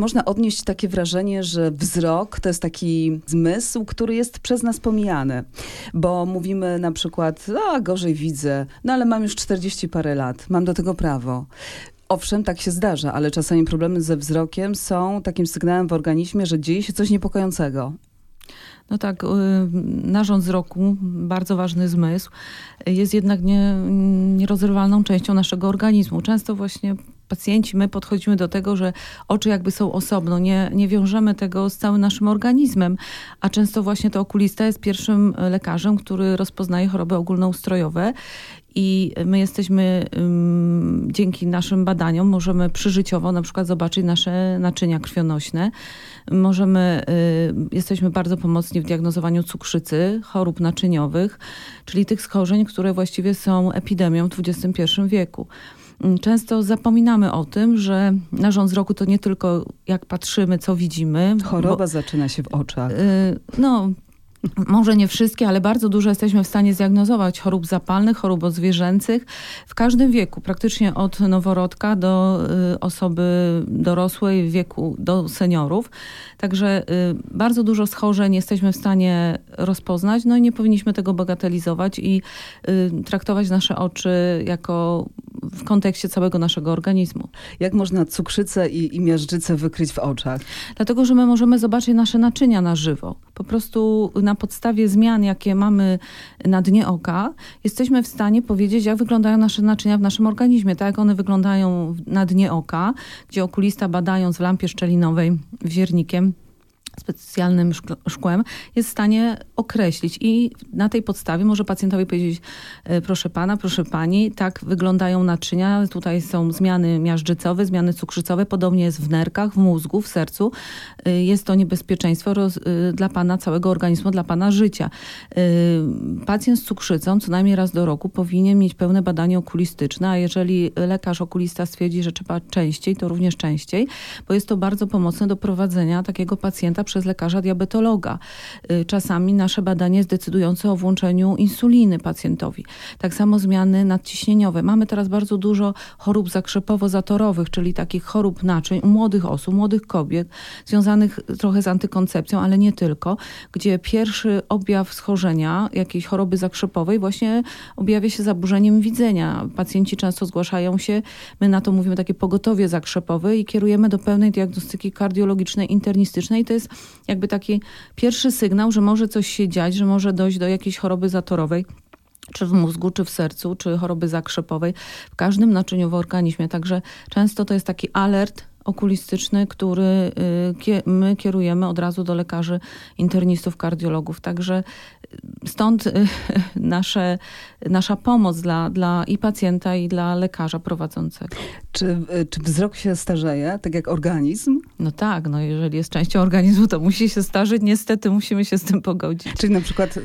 Można odnieść takie wrażenie, że wzrok to jest taki zmysł, który jest przez nas pomijany. Bo mówimy na przykład, a gorzej widzę, no ale mam już 40 parę lat, mam do tego prawo. Owszem, tak się zdarza, ale czasami problemy ze wzrokiem są takim sygnałem w organizmie, że dzieje się coś niepokojącego. No tak, y, narząd wzroku, bardzo ważny zmysł, jest jednak nie, nierozerwalną częścią naszego organizmu. Często właśnie pacjenci, my podchodzimy do tego, że oczy jakby są osobno, nie, nie wiążemy tego z całym naszym organizmem, a często właśnie to okulista jest pierwszym lekarzem, który rozpoznaje choroby ogólnoustrojowe i my jesteśmy dzięki naszym badaniom możemy przyżyciowo na przykład zobaczyć nasze naczynia krwionośne. Możemy, y, jesteśmy bardzo pomocni w diagnozowaniu cukrzycy, chorób naczyniowych, czyli tych schorzeń, które właściwie są epidemią w XXI wieku. Często zapominamy o tym, że narząd wzroku to nie tylko jak patrzymy, co widzimy. Choroba bo, zaczyna się w oczach. Y, no, może nie wszystkie, ale bardzo dużo jesteśmy w stanie zdiagnozować chorób zapalnych, chorób odzwierzęcych w każdym wieku, praktycznie od noworodka do y, osoby dorosłej, w wieku do seniorów. Także y, bardzo dużo schorzeń jesteśmy w stanie rozpoznać, no i nie powinniśmy tego bagatelizować i traktować nasze oczy jako w kontekście całego naszego organizmu. Jak można cukrzycę i, i miażdżycę wykryć w oczach? Dlatego, że my możemy zobaczyć nasze naczynia na żywo. Po prostu na podstawie zmian, jakie mamy na dnie oka, jesteśmy w stanie powiedzieć, jak wyglądają nasze naczynia w naszym organizmie. Tak jak one wyglądają na dnie oka, gdzie okulista badając w lampie szczelinowej wiernikiem specjalnym szkłem jest w stanie określić i na tej podstawie może pacjentowi powiedzieć e, proszę pana, proszę pani, tak wyglądają naczynia, tutaj są zmiany miażdżycowe, zmiany cukrzycowe, podobnie jest w nerkach, w mózgu, w sercu. E, jest to niebezpieczeństwo roz, e, dla pana całego organizmu, dla pana życia. Pacjent z cukrzycą co najmniej raz do roku powinien mieć pełne badanie okulistyczne, a jeżeli lekarz okulista stwierdzi, że trzeba częściej, to również częściej, bo jest to bardzo pomocne do prowadzenia takiego pacjenta przez lekarza diabetologa. Y, czasami nasze badanie jest decydujące o włączeniu insuliny pacjentowi. Tak samo zmiany nadciśnieniowe. Mamy teraz bardzo dużo chorób zakrzepowo-zatorowych, czyli takich chorób naczyń u młodych osób, młodych kobiet, związanych trochę z antykoncepcją, ale nie tylko, gdzie pierwszy objaw schorzenia jakiejś choroby zakrzepowej właśnie objawia się zaburzeniem widzenia. Pacjenci często zgłaszają się, my na to mówimy takie pogotowie zakrzepowe i kierujemy do pełnej diagnostyki kardiologicznej, internistycznej. To jest jakby taki pierwszy sygnał, że może coś się dziać, że może dojść do jakiejś choroby zatorowej czy w mózgu, czy w sercu, czy choroby zakrzepowej, w każdym naczyniu w organizmie. Także często to jest taki alert okulistyczny, który y, my kierujemy od razu do lekarzy internistów, kardiologów. Także y, stąd y, nasze, nasza pomoc dla, dla i pacjenta, i dla lekarza prowadzącego. Czy, czy wzrok się starzeje, tak jak organizm? No tak, no jeżeli jest częścią organizmu, to musi się starzeć. Niestety musimy się z tym pogodzić. Czyli na przykład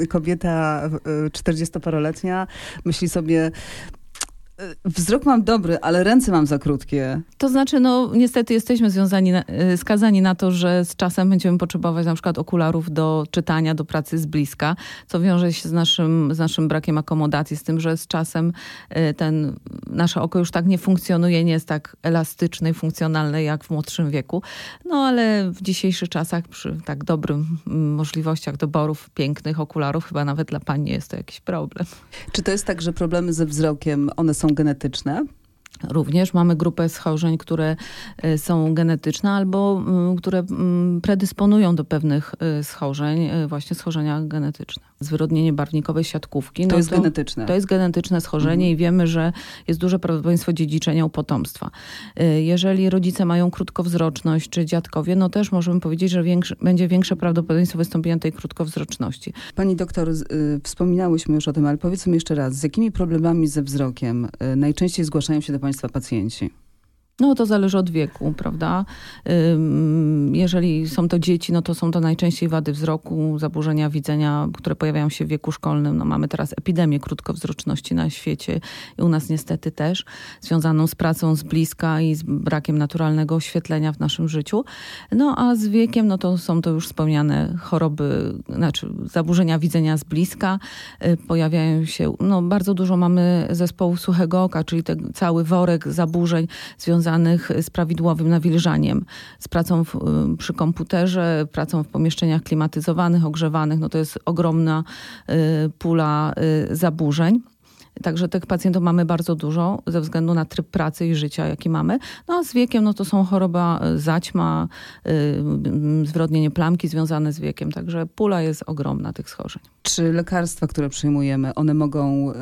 y, kobieta y, 40-paroletnia myśli sobie, wzrok mam dobry, ale ręce mam za krótkie. To znaczy, no niestety jesteśmy związani, na, y, skazani na to, że z czasem będziemy potrzebować na przykład okularów do czytania, do pracy z bliska, co wiąże się z naszym, z naszym brakiem akomodacji, z tym, że z czasem y, ten, nasze oko już tak nie funkcjonuje, nie jest tak elastyczne i funkcjonalne jak w młodszym wieku. No ale w dzisiejszych czasach przy tak dobrym mm, możliwościach doborów pięknych okularów, chyba nawet dla pani jest to jakiś problem. Czy to jest tak, że problemy ze wzrokiem, one są genetyczne? Również mamy grupę schorzeń, które e, są genetyczne albo które predysponują do pewnych e, schorzeń, e, właśnie schorzenia genetyczne. Zwyrodnienie barwnikowej siatkówki. To no jest to, genetyczne. To jest genetyczne schorzenie mhm. i wiemy, że jest duże prawdopodobieństwo dziedziczenia u potomstwa. Jeżeli rodzice mają krótkowzroczność czy dziadkowie, no też możemy powiedzieć, że większy, będzie większe prawdopodobieństwo wystąpienia tej krótkowzroczności. Pani doktor, y, wspominałyśmy już o tym, ale powiedzmy jeszcze raz, z jakimi problemami ze wzrokiem y, najczęściej zgłaszają się do Państwa pacjenci? No to zależy od wieku, prawda? Jeżeli są to dzieci, no to są to najczęściej wady wzroku, zaburzenia widzenia, które pojawiają się w wieku szkolnym. No mamy teraz epidemię krótkowzroczności na świecie i u nas niestety też, związaną z pracą z bliska i z brakiem naturalnego oświetlenia w naszym życiu. No a z wiekiem, no to są to już wspomniane choroby, znaczy zaburzenia widzenia z bliska. Y, pojawiają się, no bardzo dużo mamy zespołu suchego oka, czyli ten cały worek zaburzeń związanych związanych z prawidłowym nawilżaniem, z pracą w, przy komputerze, pracą w pomieszczeniach klimatyzowanych, ogrzewanych. No to jest ogromna pula zaburzeń. Także tych pacjentów mamy bardzo dużo ze względu na tryb pracy i życia, jaki mamy. No a z wiekiem no to są choroba zaćma, yy, zwrodnienie plamki związane z wiekiem. Także pula jest ogromna tych schorzeń. Czy lekarstwa, które przyjmujemy, one mogą yy,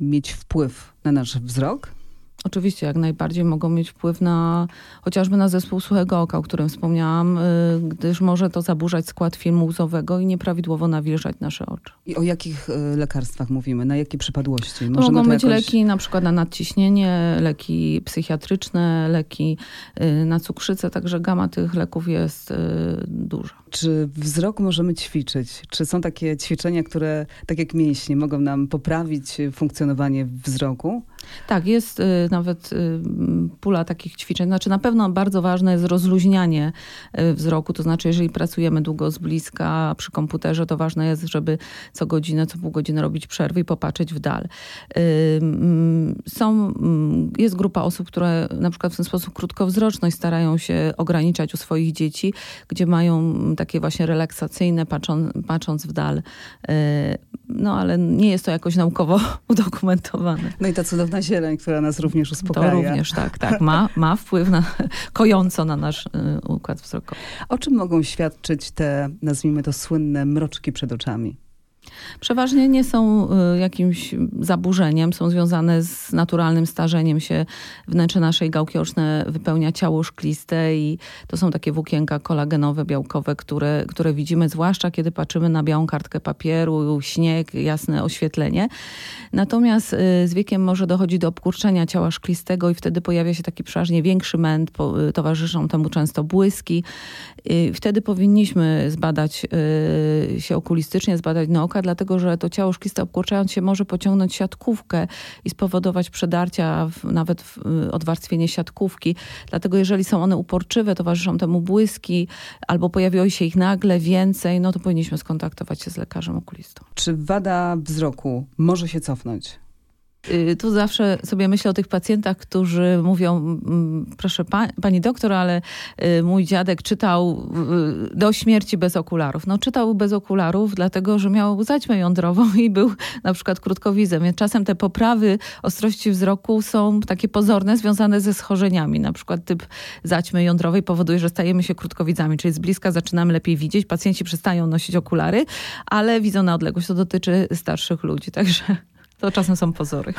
mieć wpływ na nasz wzrok? Oczywiście, jak najbardziej mogą mieć wpływ na chociażby na zespół suchego oka, o którym wspomniałam, y, gdyż może to zaburzać skład filmu łzowego i nieprawidłowo nawilżać nasze oczy. I o jakich y, lekarstwach mówimy? Na jakie przypadłości? Możemy mogą być jakoś... leki na przykład na nadciśnienie, leki psychiatryczne, leki y, na cukrzycę, także gama tych leków jest duża. Czy wzrok możemy ćwiczyć? Czy są takie ćwiczenia, które, tak jak mięśnie, mogą nam poprawić funkcjonowanie wzroku? Tak, jest y, nawet y, pula takich ćwiczeń. Znaczy na pewno bardzo ważne jest rozluźnianie wzroku, to znaczy jeżeli pracujemy długo z bliska przy komputerze, to ważne jest, żeby co godzinę, co pół godziny robić przerwy i popatrzeć w dal. Są, jest grupa osób, które na przykład w ten sposób krótkowzroczność starają się ograniczać u swoich dzieci, gdzie mają takie właśnie relaksacyjne, patrząc, patrząc w dal. No ale nie jest to jakoś naukowo udokumentowane. No i ta cudowna zieleń, która nas również uspokaja. To również, tak, tak. Ma, ma wpływ na, kojąco na nasz y, układ wzrokowy. O czym mogą świadczyć te, nazwijmy to, słynne mroczki przed oczami? Przeważnie nie są y, jakimś zaburzeniem, są związane z naturalnym starzeniem się. Wnętrze naszej gałki oczne wypełnia ciało szkliste i to są takie włókienka kolagenowe, białkowe, które, które widzimy, zwłaszcza kiedy patrzymy na białą kartkę papieru, śnieg, jasne oświetlenie. Natomiast y, z wiekiem może dochodzi do obkurczenia ciała szklistego i wtedy pojawia się taki przeważnie większy męt, y, towarzyszą temu często błyski. Wtedy powinniśmy zbadać się okulistycznie, zbadać na oka, dlatego że to ciało szkliste obkurczając się może pociągnąć siatkówkę i spowodować przedarcia, nawet y, odwarstwienie siatkówki. Dlatego jeżeli są one uporczywe, towarzyszą temu błyski, albo pojawiło się ich nagle więcej, no to powinniśmy skontaktować się z lekarzem okulistą. Czy wada wzroku może się cofnąć? Y, tu zawsze sobie myślę o tych pacjentach, którzy mówią, proszę pa, pani doktor, ale y, mój dziadek czytał y, do śmierci bez okularów. No czytał bez okularów, dlatego że miał zaćmę jądrową i był na przykład krótkowizem. Więc czasem te poprawy ostrości wzroku są takie pozorne, związane ze schorzeniami. Na przykład typ zaćmy jądrowej powoduje, że stajemy się krótkowidzami, czyli z bliska zaczynamy lepiej widzieć. Pacjenci przestają nosić okulary, ale widzą na odległość. To dotyczy starszych ludzi, także... To czasem są pozory.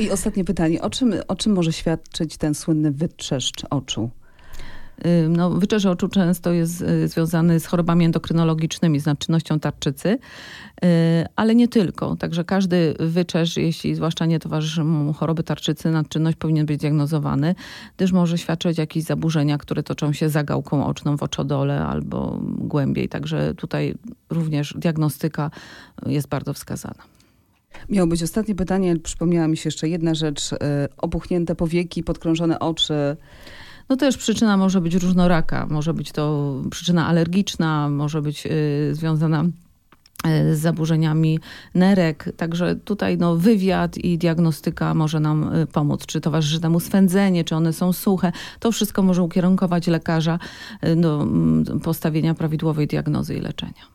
I ostatnie pytanie. O czym, o czym może świadczyć ten słynny wytrzeszcz oczu? No, wyczerz oczu często jest y, związany z chorobami endokrynologicznymi, z nadczynnością tarczycy, y, ale nie tylko. Także każdy wyczerz, jeśli zwłaszcza nie towarzyszy mu choroby tarczycy, nadczynność powinien być diagnozowany, gdyż może świadczyć jakieś zaburzenia, które toczą się za gałką oczną w oczodole albo głębiej. Także tutaj również diagnostyka jest bardzo wskazana. Miało być ostatnie pytanie, przypomniała mi się jeszcze jedna rzecz. E, opuchnięte powieki, podkrążone oczy. No też przyczyna może być różnoraka. Może być to przyczyna alergiczna, może być y, związana e, z zaburzeniami nerek. Także tutaj no, wywiad i diagnostyka może nam pomóc. Czy towarzyszy temu swędzenie, czy one są suche. To wszystko może ukierunkować lekarza do postawienia prawidłowej diagnozy i leczenia.